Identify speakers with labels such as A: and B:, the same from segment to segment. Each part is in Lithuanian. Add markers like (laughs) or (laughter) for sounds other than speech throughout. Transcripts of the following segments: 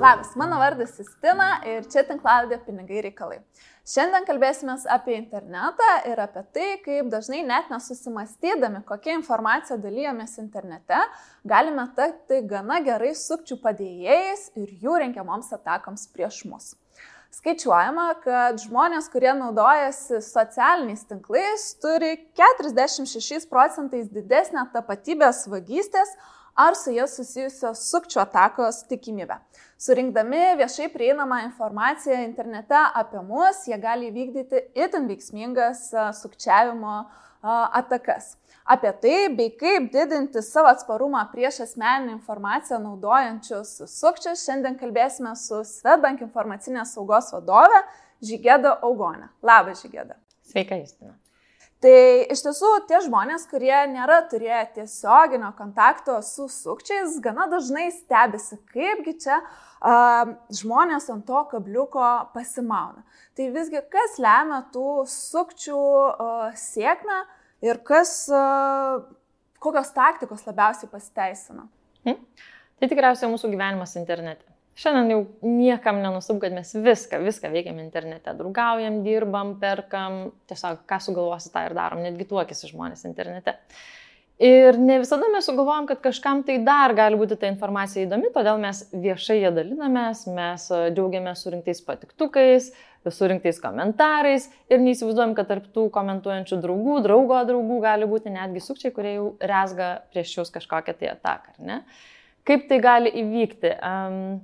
A: Labas, mano vardas Justina ir čia tinklaudė pinigai reikalai. Šiandien kalbėsime apie internetą ir apie tai, kaip dažnai net nesusimastydami, kokią informaciją dalyjomės internete, galime tapti gana gerai sukčių padėjėjais ir jų rengiamoms atakoms prieš mus. Skaičiuojama, kad žmonės, kurie naudojasi socialiniais tinklais, turi 46 procentais didesnę tapatybės vagystės ar su jie susijusios sukčių atakos tikimybę. Surinkdami viešai prieinamą informaciją internete apie mus, jie gali įvykdyti itin veiksmingas sukčiavimo atakas. Apie tai, bei kaip didinti savo atsparumą prieš asmeninę informaciją naudojančius sukčius, šiandien kalbėsime su Svetbank informacinės saugos vadove Žygėda Augonė. Labas, Žygėda.
B: Sveika, Justina.
A: Tai iš tiesų tie žmonės, kurie nėra turėję tiesioginio kontakto su sukčiais, gana dažnai stebisi, kaipgi čia uh, žmonės ant to kabliuko pasimauna. Tai visgi kas lemia tų sukčių uh, sėkmę ir kas, uh, kokios taktikos labiausiai pasiteisina?
B: Hmm. Tai tikriausiai mūsų gyvenimas internete. Šiandien jau niekam nenusub, kad mes viską, viską veikiam internete. Draugaujam, dirbam, perkam, tiesiog ką sugalvosi tą ir darom, netgi tuokisi žmonės internete. Ir ne visada mes sugalvojam, kad kažkam tai dar gali būti ta informacija įdomi, todėl mes viešai ją dalinamės, mes e, džiaugiamės surinktais patiktukais, surinktais komentarais ir neįsivaizduojam, kad tarp tų komentuojančių draugų, draugo draugų gali būti netgi sukčiai, kurie jau resga prieš jūs kažkokią tai ataką. Kaip tai gali įvykti? Um,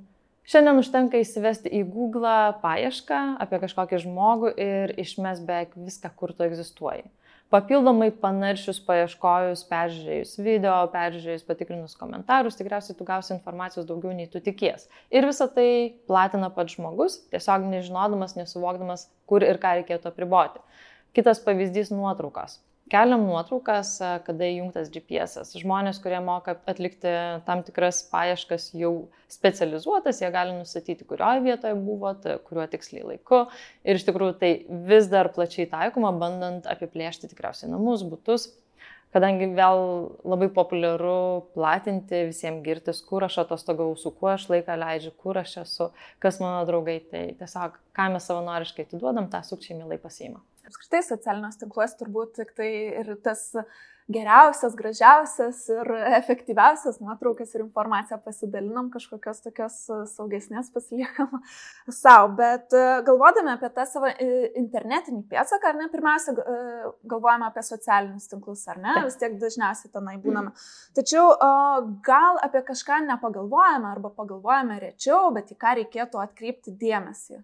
B: Šiandien užtenka įsivesti į Google paiešką apie kažkokį žmogų ir išmes beveik viską, kur tu egzistuoji. Papildomai panaršius paieškojus, peržiūrėjus video, peržiūrėjus patikrinus komentarus, tikriausiai tu gausi informacijos daugiau nei tu tikies. Ir visą tai platina pats žmogus, tiesiog nežinodamas, nesuvokdamas, kur ir ką reikėtų apriboti. Kitas pavyzdys - nuotraukos. Keliam nuotraukas, kada įjungtas GPS. -as. Žmonės, kurie moka atlikti tam tikras paieškas jau specializuotas, jie gali nustatyti, kurioje vietoje buvot, kuriuo tiksliai laiku. Ir iš tikrųjų tai vis dar plačiai taikoma, bandant apiplėšti tikriausiai namus, būtus, kadangi vėl labai populiaru platinti, visiems girtis, kur aš atostogau, su kuo aš laiką leidžiu, kur aš esu, kas mano draugai, tai tiesiog ką mes savanoriškai atiduodam, tą sukčiai mielai pasiima
A: apskritai socialiniuose tinkluose turbūt tik tai ir tas geriausias, gražiausias ir efektyviausias nuotraukas ir informaciją pasidalinam, kažkokios tokios saugesnės pasiliekam (laughs) savo. Bet e, galvodami apie tą savo e, internetinį pėdsaką, ar ne, pirmiausia, e, galvojame apie socialinius tinklus, ar ne, vis tiek dažniausiai tenai būname. Tačiau gal apie kažką nepagalvojame arba pagalvojame rečiau, bet į ką reikėtų atkreipti dėmesį.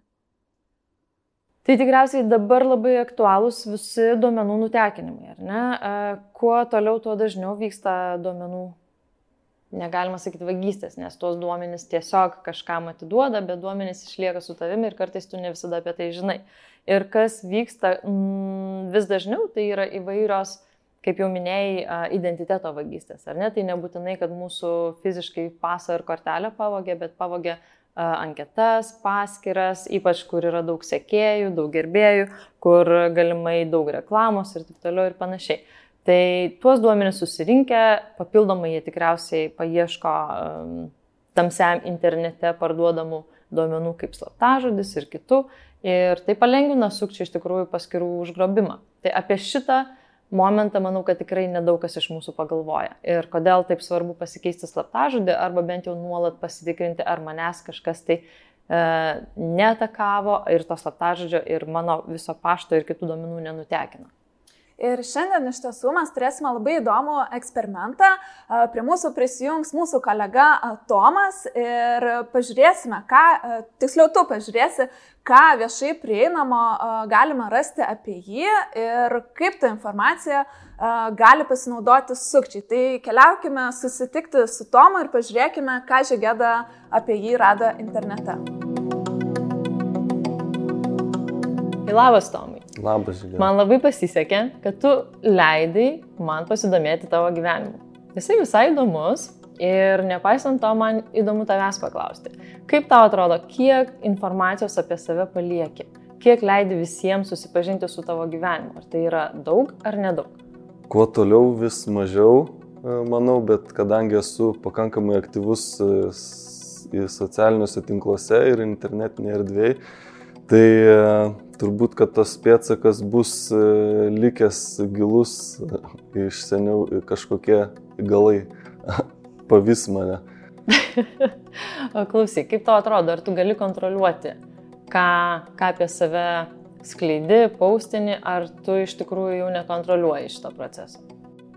B: Tai tikriausiai dabar labai aktualūs visi duomenų nutekinimai, ar ne? Kuo toliau, tuo dažniau vyksta duomenų, negalima sakyti vagystės, nes tuos duomenys tiesiog kažkam atiduoda, bet duomenys išlieka su tavimi ir kartais tu ne visada apie tai žinai. Ir kas vyksta mm, vis dažniau, tai yra įvairios, kaip jau minėjai, identiteto vagystės, ar ne? Tai nebūtinai, kad mūsų fiziškai pasą ir kortelę pavogė, bet pavogė anketas, paskiras, ypač kur yra daug sekėjų, daug gerbėjų, kur galimai daug reklamos ir taip toliau ir panašiai. Tai tuos duomenis susirinkę, papildomai jie tikriausiai paieško um, tamsiam internete parduodamų duomenų kaip slaptažodis ir kitų. Ir tai palengvina sukčiai iš tikrųjų paskirų užgrobimą. Tai apie šitą uh, momentą manau, kad tikrai nedaug kas iš mūsų pagalvoja. Ir kodėl taip svarbu pasikeisti slaptažodį arba bent jau nuolat pasitikrinti, ar manęs kažkas tai e, netakavo ir to slaptažodžio ir mano viso pašto ir kitų duomenų nenutekino.
A: Ir šiandien iš tiesų mes turėsime labai įdomų eksperimentą. Prie mūsų prisijungs mūsų kolega Tomas ir pažiūrėsime, ką, tiksliau tu pažiūrėsi, ką viešai prieinamo galima rasti apie jį ir kaip ta informacija gali pasinaudoti sukčiai. Tai keliaukime susitikti su Tomu ir pažiūrėkime, ką Žegėda apie jį rado internete.
B: Labas, Tomai.
C: Labas, Žygė.
B: Man labai pasisekė, kad tu leidai man pasidomėti tavo gyvenimu. Jisai visai įdomus ir nepaisant to, man įdomu tavęs paklausti. Kaip tau atrodo, kiek informacijos apie save palieki? kiek leidi visiems susipažinti su tavo gyvenimu? Ar tai yra daug ar nedaug?
C: Kuo toliau vis mažiau, e, manau, bet kadangi esu pakankamai aktyvus e, socialiniuose tinkluose ir internetinėje erdvėje, tai turbūt, kad tas pėtsakas bus likęs gilus iš seniau kažkokie galai (laughs) pavis mane. (laughs)
B: Klausyk, kaip tau atrodo, ar tu gali kontroliuoti, ką, ką apie save skleidi, paustinį, ar tu iš tikrųjų jau nekontroliuoji šito proceso?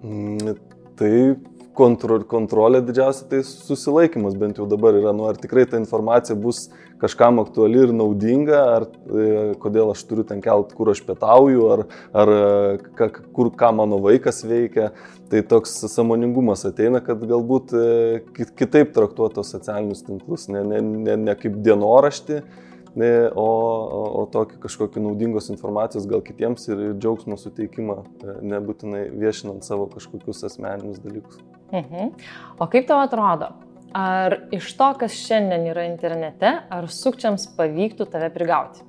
C: Mm, tai kontro, kontrolė didžiausia tai susilaikimas bent jau dabar yra, nu ar tikrai ta informacija bus kažkam aktuali ir naudinga, ar e, kodėl aš turiu ten kelt, kur aš pietauju, ar, ar ka, kur ką mano vaikas veikia. Tai toks samoningumas ateina, kad galbūt e, kitaip traktuotos socialinius tinklus, ne, ne, ne, ne kaip dienoraštį, o, o, o tokį kažkokį naudingos informacijos gal kitiems ir, džiaugsmo suteikimą, e, nebūtinai viešinant savo kažkokius asmeninius dalykus.
B: Mhm. O kaip tau atrodo, ar iš to, kas šiandien yra internete, ar sukčiams pavyktų tave prigauti?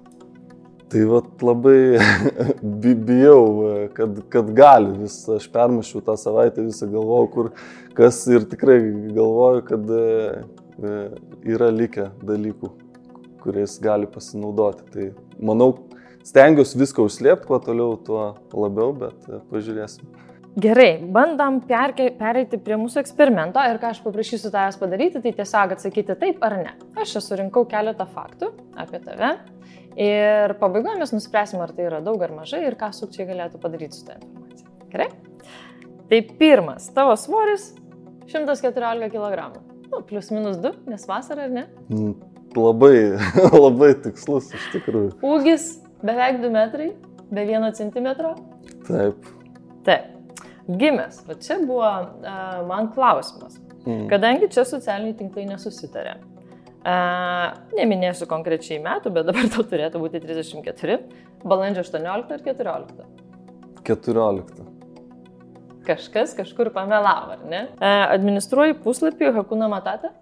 C: Tai vat labai (laughs) bijau, kad, kad gali vis, aš permašiau tą savaitę visą galvojau, kur kas ir tikrai galvoju, kad e, e, yra likę dalykų, kuriais gali pasinaudoti. Tai manau, stengiuosi viską užslėpti, kuo toliau, tuo labiau, bet e, pažiūrėsim.
B: Gerai, bandom perke, pereiti prie mūsų eksperimento ir ką aš paprašysiu tavęs padaryti, tai tiesiog atsakyti taip ar ne. Aš čia surinkau keletą faktų apie tave ir pabaigoje mes nuspręsim, ar tai yra daug ar mažai ir ką sukčiai galėtų padaryti su tą informacija. Gerai? Tai pirmas, tavo svoris 114 kg. Nu, plus minus 2, nes vasara ar ne?
C: Labai, (laughs) labai tikslus iš tikrųjų.
B: Ūgis beveik 2 metrai, be 1 cm.
C: Taip.
B: Taip gimęs. Va čia buvo uh, man klausimas. Mm. Kadangi čia socialiniai tinklai nesusitarė. Uh, neminėsiu konkrečiai metų, bet dabar tau turėtų būti 34. Balandžio 18 ar 14?
C: 14.
B: Kažkas kažkur pamelavo, ar ne? Uh, administruoji puslapį Hakuna Matata?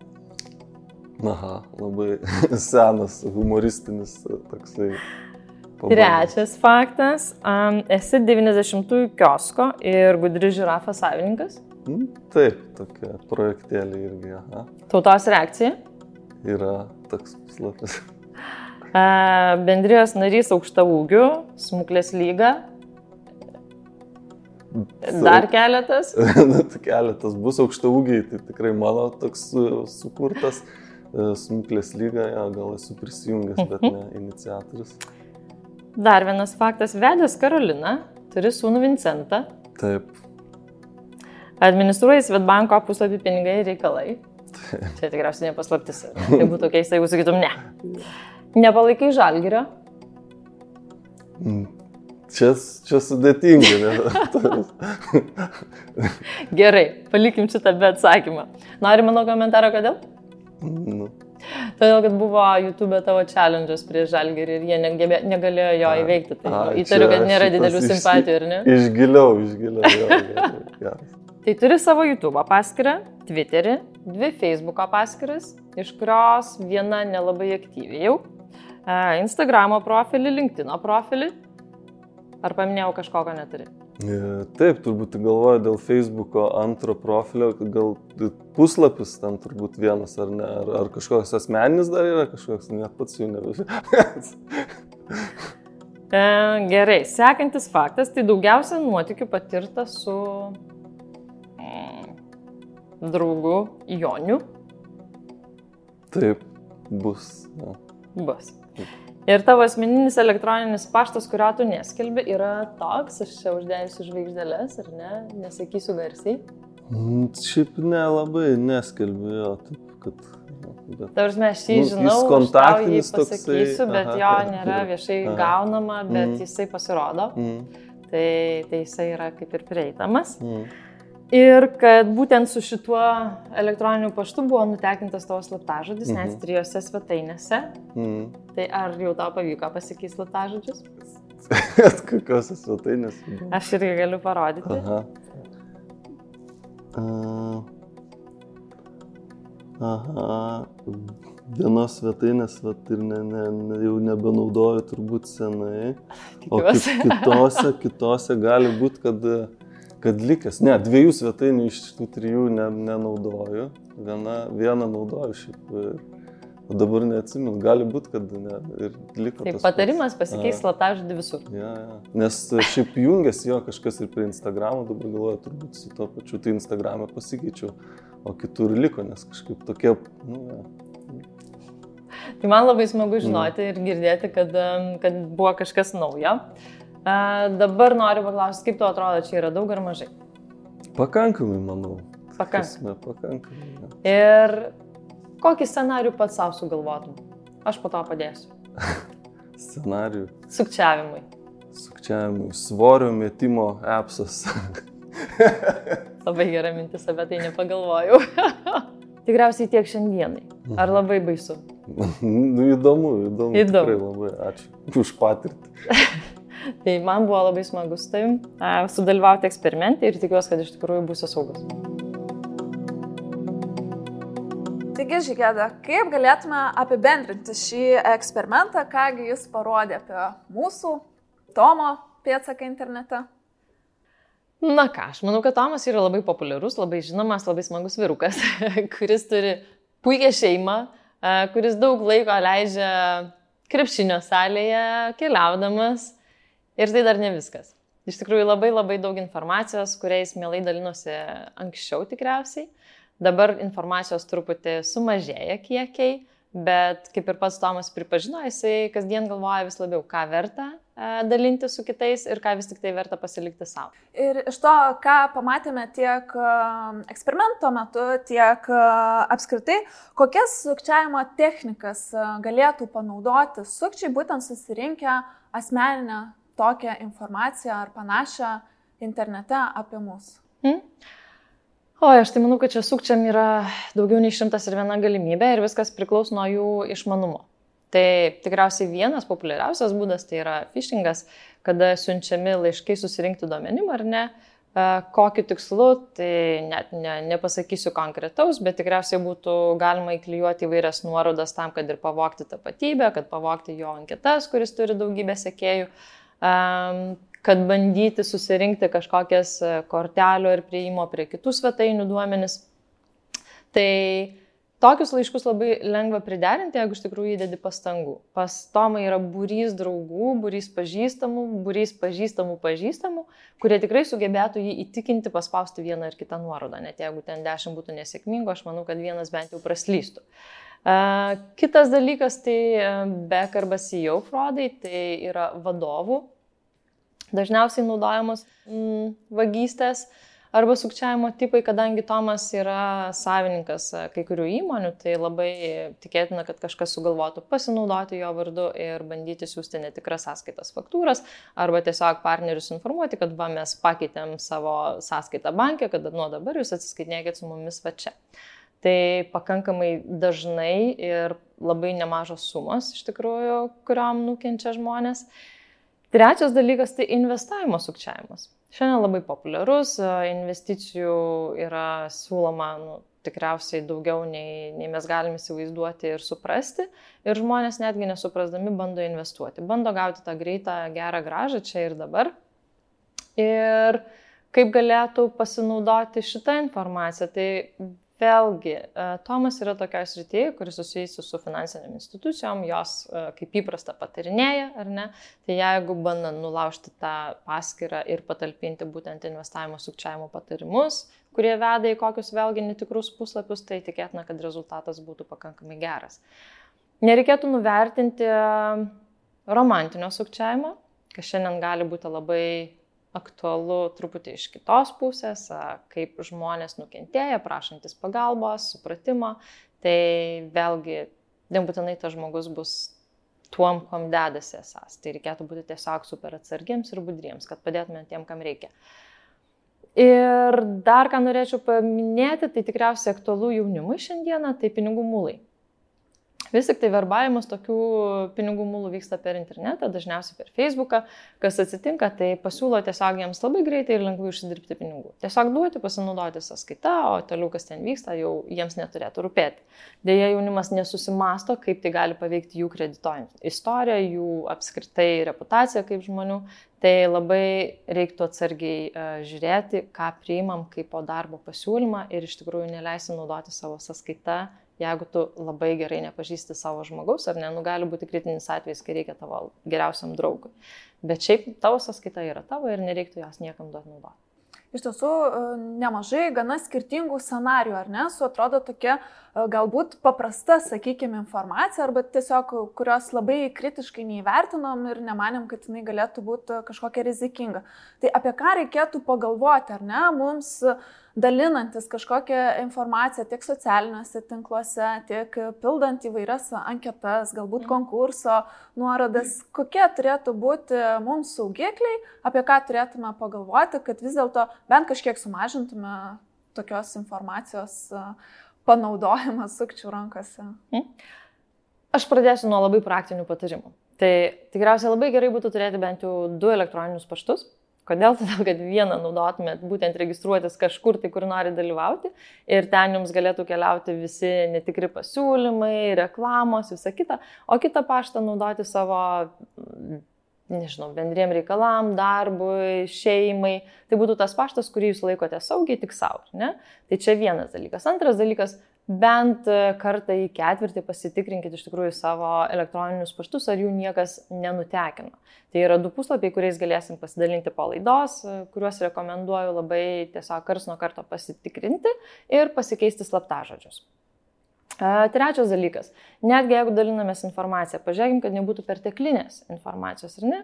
C: Aha, labai (laughs) senas humoristinis toksai
B: Pabandys. Trečias faktas. Um, esi 90-ųjų kiosko ir gudri žirafa savininkas?
C: Mm, taip, tokia projektėlė irgi. Aha.
B: Tautos reakcija?
C: Yra toks puslapis.
B: Uh, bendrijos narys aukšta ūgių, smuklės lyga. Dar keletas? (laughs)
C: keletas bus aukšta ūgiai, tai tikrai mano toks sukurtas smuklės lyga, ja, gal esu prisijungęs, bet ne iniciatorius.
B: Dar vienas faktas. Vedęs Karolina, turi sūnų Vincentą.
C: Taip.
B: Administruoji Svetbanko puslapį pinigai ir reikalai. Taip. Čia tikriausiai nepaslaptis. Tai būtų keista, jeigu sakytum ne. Nepalaikai žalgerio.
C: Mm. Čia, čia sudėtinga.
B: Gerai, palikim šitą be atsakymą. Nori mano komentarą, kodėl?
C: Nu.
B: Todėl, kad buvo YouTube tavo challenge'as prieš žalgerį ir jie negebė, negalėjo jo a, įveikti. Tai a, įtariu, kad nėra didelių iš, simpatijų, ar ne?
C: Išgiliau, išgiliau. Jo, jo, jo.
B: tai turi savo YouTube paskyrą, Twitterį, dvi Facebook paskiras, iš kurios viena nelabai aktyviai jau. Instagram profilį, LinkedIn profilį. Ar paminėjau kažko, ko neturi?
C: E, taip, turbūt galvoju dėl Facebooko antro profilio, gal puslapis ten turbūt vienas ar ne, ar, ar kažkoks asmeninis dar yra, kažkoks net pats jų nebežinau. (laughs)
B: e, gerai, sekantis faktas, tai daugiausia nuotikių patirta su mm, draugu Joniu.
C: Taip, bus. Ja.
B: Bus. Ir tavo asmeninis elektroninis paštas, kurio tu neskelbi, yra toks, aš čia uždėjusiu žvaigždėlės, ar ne, nesakysiu garsiai.
C: Mm, šiaip nelabai neskelbiu jo, taip, kad...
B: Bet... Tarsi aš jį nu, žinau, aš tau jį pasakysiu, toksai, bet aha, jo nėra viešai aha. gaunama, bet mm. jisai pasirodo. Mm. Tai, tai jisai yra kaip ir prieitamas. Mm. Ir kad būtent su šituo elektroniniu paštu buvo nutekintas tavo slaptažodis, mhm. net trijose svetainėse. Mhm. Tai ar jau tau pavyko pasakyti slaptažodžius? (laughs)
C: Kokios svetainės?
B: Aš irgi galiu parodyti.
C: Aha. Aha. vienos svetainės vat, ir ne, ne, ne, jau nebenaudoju turbūt senai. O
B: Tikiuosi.
C: kit, kitose, kitose gali būti, kad, kad likęs. Ne, dviejų svetainių iš tų trijų ne, nenaudoju. Viena, vieną naudoju šiaip. O dabar neatsimenu, gali būti, kad ne, ir liko.
B: Tai
C: tas pats.
B: patarimas pasikeis slaptažodį visur.
C: Ja, ja. Nes šiaip jungiasi jo kažkas ir prie Instagramo, dabar galvoju, turbūt su to pačiu, tai Instagram'e pasikeičiau, o kitur liko, nes kažkaip tokie, nu, ja.
B: Tai man labai smagu žinoti ir girdėti, kad, kad buvo kažkas naujo. Dabar noriu paklausti, kaip tu atrodo, čia yra daug ar mažai?
C: pakankamai, manau.
B: Pakankamai.
C: Prasme, pakankamai. Ja.
B: Ir kokį scenarių pats savo sugalvotum? Aš po to padėsiu. (laughs)
C: Scenarijų,
B: Sukčiavimui.
C: sukčiavimui, svorio metimo appsas. (laughs)
B: Labai gera mintis, apie tai nepagalvojau. (laughs) Tikriausiai tiek šiandienai. Ar labai baisu?
C: nu, įdomu, įdomu.
B: Įdomu.
C: Tikrai labai ačiū už patirtį.
B: Tai man buvo labai smagu su tavim sudalyvauti eksperimente ir tikiuosi, kad iš tikrųjų būsiu saugus.
A: Taigi, Žygėda, kaip galėtume apibendrinti šį eksperimentą, kągi jis parodė apie mūsų Tomo pėdsaką internete?
B: Na ką, aš manau, kad Tomas yra labai populiarus, labai žinomas, labai smagus virukas, (laughs) kuris turi puikią šeimą, kuris daug laiko leidžia krepšinio salėje, keliaudamas. Ir tai dar ne viskas. Iš tikrųjų labai labai daug informacijos, kuriais mielai dalinosi anksčiau tikriausiai. Dabar informacijos truputį sumažėja kiekiai, bet kaip ir pats Tomas pripažino, jisai kasdien galvoja vis labiau, ką verta e, dalinti su kitais ir ką vis tik tai verta pasilikti savo.
A: Ir iš to, ką pamatėme tiek a, eksperimento metu, tiek a, apskritai, kokias sukčiavimo technikas galėtų panaudoti sukčiai, būtent susirinkę asmeninę tokią informaciją ar panašią internete apie mus.
B: Hmm? O, aš tai manau, kad čia sukčiam yra daugiau nei šimtas ir viena galimybė ir viskas priklauso nuo jų išmanumo. Tai tikriausiai vienas populiariausias būdas tai yra phishingas, kada siunčiami laiškai susirinkti duomenim ar ne. E, Kokiu tikslu, tai net ne, nepasakysiu konkretaus, bet tikriausiai būtų galima įklijuoti įvairias nuorodas tam, kad ir pavokti tapatybę, kad pavokti jo anketas, kuris turi daugybę sekėjų, em, kad bandyti susirinkti kažkokias e, kortelio ir prieimo prie kitų svetainių duomenis. Tai tokius laiškus labai lengva priderinti, jeigu iš tikrųjų įdedi pastangų. Pas Tomą yra būrys draugų, būrys pažįstamų, būrys pažįstamų pažįstamų, kurie tikrai sugebėtų jį įtikinti paspausti vieną ar kitą nuorodą. Net jeigu ten dešimt būtų nesėkmingų, aš manau, kad vienas bent jau praslystų. Uh, kitas dalykas tai uh, BEC arba CEO fraudai, tai yra vadovų dažniausiai naudojamos mm, vagystės arba sukčiavimo tipai, kadangi Tomas yra savininkas e, kai kurių įmonių, tai labai tikėtina, kad kažkas sugalvotų pasinaudoti jo vardu ir bandyti siūsti netikras sąskaitas faktūras, arba tiesiog partnerius informuoti, kad va mes pakeitėm savo sąskaitą bankė, kad nuo dabar jūs atsiskaitinėkit su mumis va čia. Tai pakankamai dažnai ir labai nemažos sumos iš tikrųjų, kuriuom nukenčia žmonės. Trečias dalykas tai investavimo sukčiavimas. Šiandien labai populiarus, e, investicijų yra siūloma nu, tikriausiai daugiau nei, nei mes galime įsivaizduoti ir suprasti. Ir žmonės netgi nesuprasdami bando investuoti, bando gauti tą greitą, gerą gražą čia ir dabar. Ir kaip galėtų pasinaudoti šitą informaciją, tai Vėlgi, e, Tomas yra tokioje srityje, kuris susijusi su finansiniam institucijom, jos e, kaip įprasta patarinėja, ar ne? Tai jeigu bandant nulaužti tą paskirtą ir patalpinti būtent investavimo sukčiavimo patarimus, kurie veda į kokius vėlgi netikrus puslapius, tai tikėtina, kad rezultatas būtų pakankamai geras. Nereikėtų nuvertinti romantinio sukčiavimo, kas šiandien gali būti labai aktualu truputį iš kitos pusės, kaip žmonės nukentėję, prašantis pagalbos, supratimo, tai vėlgi nebūtinai tas žmogus bus tuom, kom dedasi esas. Tai reikėtų būti tiesiog super atsargiems ir budriems, kad padėtumėm tiem, kam reikia. Ir dar ką norėčiau paminėti, tai tikriausiai aktualu jaunimui šiandieną, tai pinigų mūlai. Vis tik tai verbavimas tokių pinigų mūlų vyksta per internetą, dažniausiai per Facebooką. Kas atsitinka, tai pasiūlo tiesiog jiems labai greitai ir lengvai užsidirbti pinigų. Tiesiog duoti, pasinaudoti sąskaitą, o toliau kas ten vyksta, jau jiems neturėtų rūpėti. Deja, jaunimas nesusimasto, kaip tai gali paveikti jų kredito istoriją, jų apskritai reputaciją kaip žmonių. Tai labai reiktų atsargiai uh, žiūrėti, ką priimam kaip po darbo pasiūlymą ir iš tikrųjų neleisti naudoti savo sąskaitą jeigu tu labai gerai nepažįsti savo žmogaus, ar ne, nu gali būti kritinis atvejis, kai reikia tavo geriausiam draugui. Bet šiaip tavo sąskaita yra tavo ir nereiktų jos niekam duoti naudoti.
A: Iš tiesų, e, nemažai gana skirtingų scenarių, ar ne, su atrodo tokia e, galbūt paprasta, sakykime, informacija, arba tiesiog kurios labai kritiškai neįvertinom ir nemanėm, kad jinai galėtų būti kažkokia rizikinga. Tai apie ką reikėtų pagalvoti, ar ne, mums uh, dalinantis kažkokią informaciją tiek socialiniuose tinkluose, tiek pildant įvairias anketas, galbūt mhm. konkurso nuorodas, kokie turėtų būti mums saugikliai, apie ką turėtume pagalvoti, kad vis dėlto bent kažkiek sumažintume tokios informacijos panaudojimą sukčių rankose. Mhm.
B: Aš pradėsiu nuo labai praktinių patarimų. Tai tikriausiai labai gerai būtų turėti bent jau du elektroninius paštus, Kodėl? (laughs) Todėl, kad vieną naudotumėt būtent registruotis kažkur, tai kur nori dalyvauti ir ten jums galėtų keliauti visi netikri pasiūlymai, reklamos, visa kita, o kitą paštą naudoti savo, nežinau, bendriem reikalam, darbui, šeimai. Tai būtų tas paštas, kurį jūs laikote saugiai tik savo. Ne? Tai čia vienas dalykas. Antras dalykas bent kartą į ketvirtį pasitikrinkit iš tikrųjų savo elektroninius paštus, ar jų niekas nenutekino. Tai yra du puslapiai, kuriais galėsim pasidalinti po laidos, kuriuos rekomenduoju labai tiesiog kars nuo karto pasitikrinti ir pasikeisti slaptažodžius. Trečias dalykas. Netgi jeigu dalinamės informaciją, pažiūrėkim, kad nebūtų perteklinės informacijos, ar ne?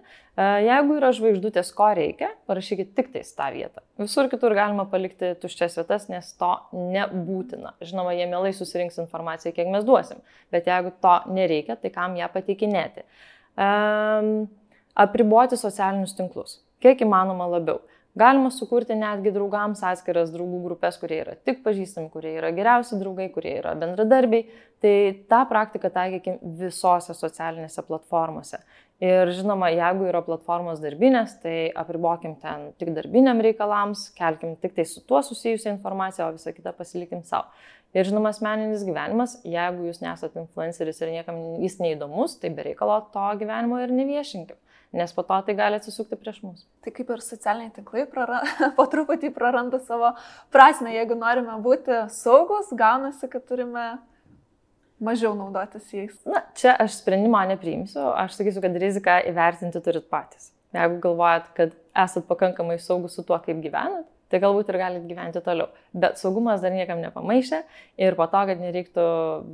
B: Jeigu yra žvaigždutės, ko reikia, parašykit tik tais tą vietą. Visur kitur galima palikti tuščias vietas, nes to nebūtina. Žinoma, jie mielai susirinks informaciją, kiek mes duosim, bet jeigu to nereikia, tai kam ją pateikinėti? Um, apriboti socialinius tinklus. Kiek įmanoma labiau. Galima sukurti netgi draugams atskiras draugų grupės, kurie yra tik pažįstami, kurie yra geriausi draugai, kurie yra bendradarbiai. Tai tą praktiką taikykim visose socialinėse platformose. Ir žinoma, jeigu yra platformos darbinės, tai apribokim ten tik darbiniam reikalams, kelkim tik tai su tuo susijusią informaciją, o visą kitą pasilikim savo. Ir žinoma, asmeninis gyvenimas, jeigu jūs nesate influenceris ir niekam jis neįdomus, tai be reikalo to gyvenimo ir neviešinkim nes po to tai gali atsisukti prieš mus.
A: Tai kaip ir socialiniai tinklai praranda, (laughs) po truputį praranda savo prasme, jeigu norime būti saugus, gaunasi, kad turime mažiau naudotis jais.
B: Na, čia aš sprendimą nepriimsiu, aš sakysiu, kad riziką įvertinti turit patys. Jeigu galvojat, kad esat pakankamai saugus su tuo, kaip gyvenat, tai galbūt ir galit gyventi toliau. Bet saugumas dar niekam nepamaišė ir po to, kad nereiktų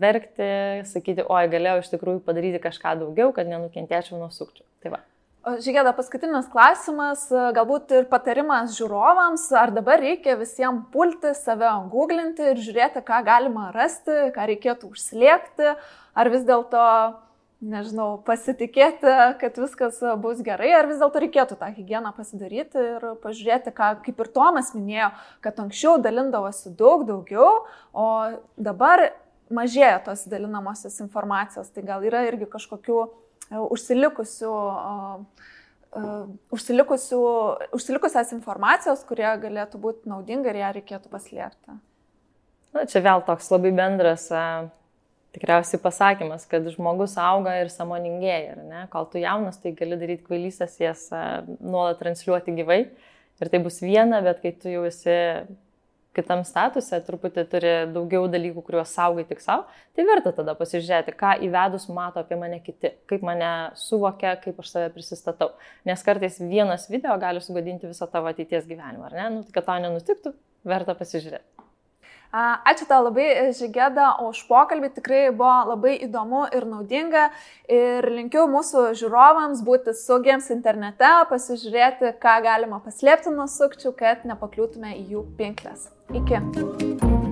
B: verkti, sakyti, oi, galėjau iš tikrųjų padaryti kažką daugiau, kad nenukentėčiau nuo sukčių. Tai va.
A: Žiūrėda, paskutinis klausimas, galbūt ir patarimas žiūrovams, ar dabar reikia visiems pulti, save googlinti ir žiūrėti, ką galima rasti, ką reikėtų užslėpti, ar vis dėlto, nežinau, pasitikėti, kad viskas bus gerai, ar vis dėlto reikėtų tą higieną pasidaryti ir pažiūrėti, ką, kaip ir Tomas minėjo, kad anksčiau dalindavosi daug daugiau, o dabar mažėja tos dalinamosios informacijos, tai gal yra irgi kažkokių užsilikusių, užsilikusių, užsilikusias informacijos, kurie galėtų būti naudinga ir ją reikėtų paslėpti.
B: Na, čia vėl toks labai bendras tikriausiai pasakymas, kad žmogus auga ir samoningėja. Ir Kol tu jaunas, tai gali daryti kvailystės, jas nuolat transliuoti gyvai. Ir tai bus viena, bet kai tu jau esi kitam statuse, truputį turi daugiau dalykų, kuriuos saugai tik savo, tai verta tada pasižiūrėti, ką įvedus mato apie mane kiti, kaip mane suvokia, kaip aš save prisistatau. Nes kartais vienas video gali sugadinti visą tavo ateities gyvenimą, ar ne? Nu, tai kad to nenutiktų, verta pasižiūrėti.
A: Ačiū tau labai, Žygėda, už pokalbį. Tikrai buvo labai įdomu ir naudinga. Ir linkiu mūsų žiūrovams būti saugiems internete, pasižiūrėti, ką galima paslėpti nuo sukčių, kad nepakliūtume į jų pinklės. Iki.